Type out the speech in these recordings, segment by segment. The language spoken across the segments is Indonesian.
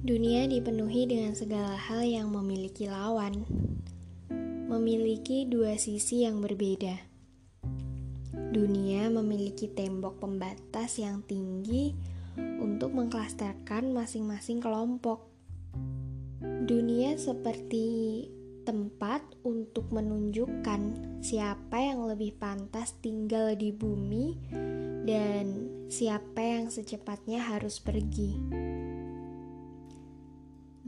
Dunia dipenuhi dengan segala hal yang memiliki lawan, memiliki dua sisi yang berbeda. Dunia memiliki tembok pembatas yang tinggi untuk mengklasterkan masing-masing kelompok. Dunia seperti tempat untuk menunjukkan siapa yang lebih pantas tinggal di bumi dan siapa yang secepatnya harus pergi.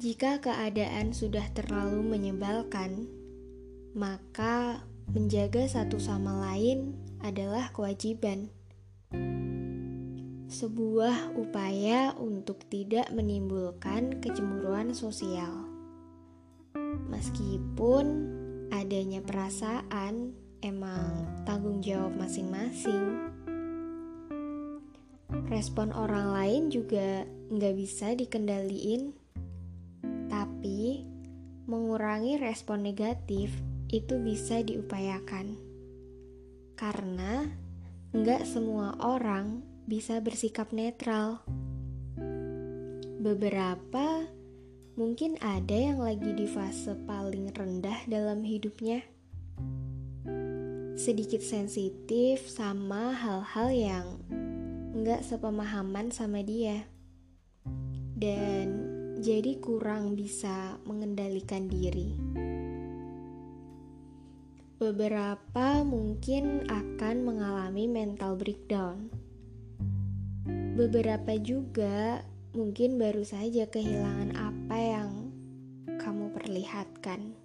Jika keadaan sudah terlalu menyebalkan, maka menjaga satu sama lain adalah kewajiban. Sebuah upaya untuk tidak menimbulkan kecemburuan sosial. Meskipun adanya perasaan emang tanggung jawab masing-masing. Respon orang lain juga nggak bisa dikendaliin mengurangi respon negatif itu bisa diupayakan. Karena nggak semua orang bisa bersikap netral. Beberapa mungkin ada yang lagi di fase paling rendah dalam hidupnya. Sedikit sensitif sama hal-hal yang nggak sepemahaman sama dia. Dan jadi kurang bisa mengendalikan diri. Beberapa mungkin akan mengalami mental breakdown. Beberapa juga mungkin baru saja kehilangan apa yang kamu perlihatkan.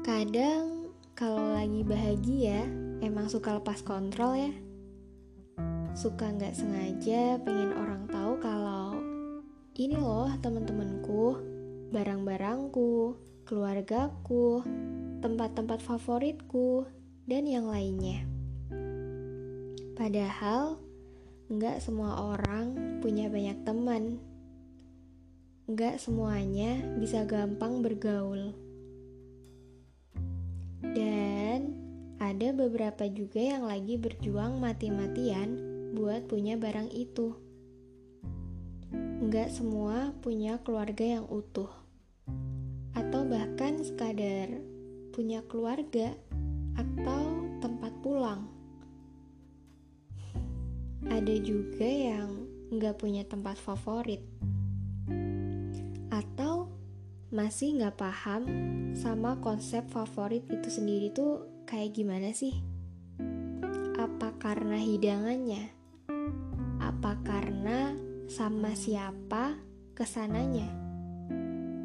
Kadang kalau lagi bahagia emang suka lepas kontrol ya. Suka nggak sengaja pengen orang tahu kalau ini loh teman-temanku, barang-barangku, keluargaku, tempat-tempat favoritku, dan yang lainnya. Padahal, nggak semua orang punya banyak teman. Nggak semuanya bisa gampang bergaul. Dan ada beberapa juga yang lagi berjuang mati-matian buat punya barang itu. Nggak semua punya keluarga yang utuh, atau bahkan sekadar punya keluarga atau tempat pulang. Ada juga yang nggak punya tempat favorit, atau masih nggak paham sama konsep favorit itu sendiri tuh kayak gimana sih? Apa karena hidangannya? Sama siapa ke sananya?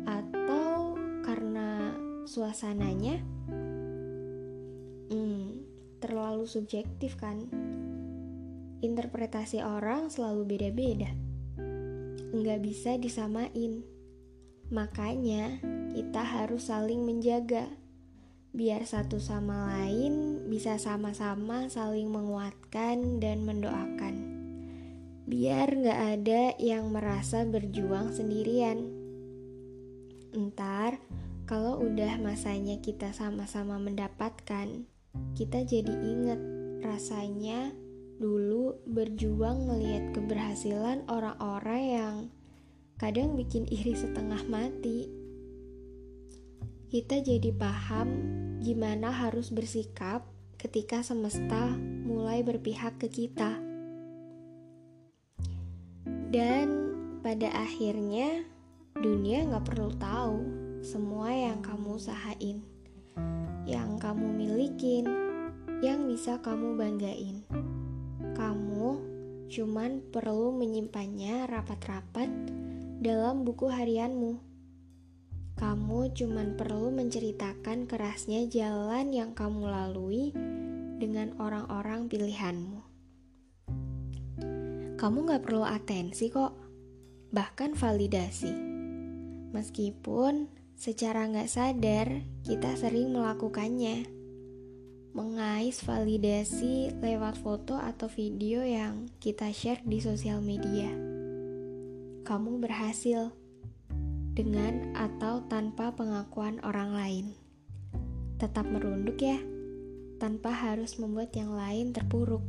Atau karena suasananya? Hmm, terlalu subjektif kan? Interpretasi orang selalu beda-beda. Nggak bisa disamain. Makanya kita harus saling menjaga. Biar satu sama lain bisa sama-sama saling menguatkan dan mendoakan biar gak ada yang merasa berjuang sendirian. Entar, kalau udah masanya kita sama-sama mendapatkan, kita jadi inget rasanya dulu berjuang melihat keberhasilan orang-orang yang kadang bikin iri setengah mati. Kita jadi paham gimana harus bersikap ketika semesta mulai berpihak ke kita. Dan pada akhirnya dunia gak perlu tahu semua yang kamu usahain, yang kamu milikin, yang bisa kamu banggain. Kamu cuman perlu menyimpannya rapat-rapat dalam buku harianmu. Kamu cuman perlu menceritakan kerasnya jalan yang kamu lalui dengan orang-orang pilihanmu. Kamu gak perlu atensi kok, bahkan validasi. Meskipun secara gak sadar kita sering melakukannya. Mengais validasi lewat foto atau video yang kita share di sosial media. Kamu berhasil dengan atau tanpa pengakuan orang lain. Tetap merunduk ya, tanpa harus membuat yang lain terpuruk.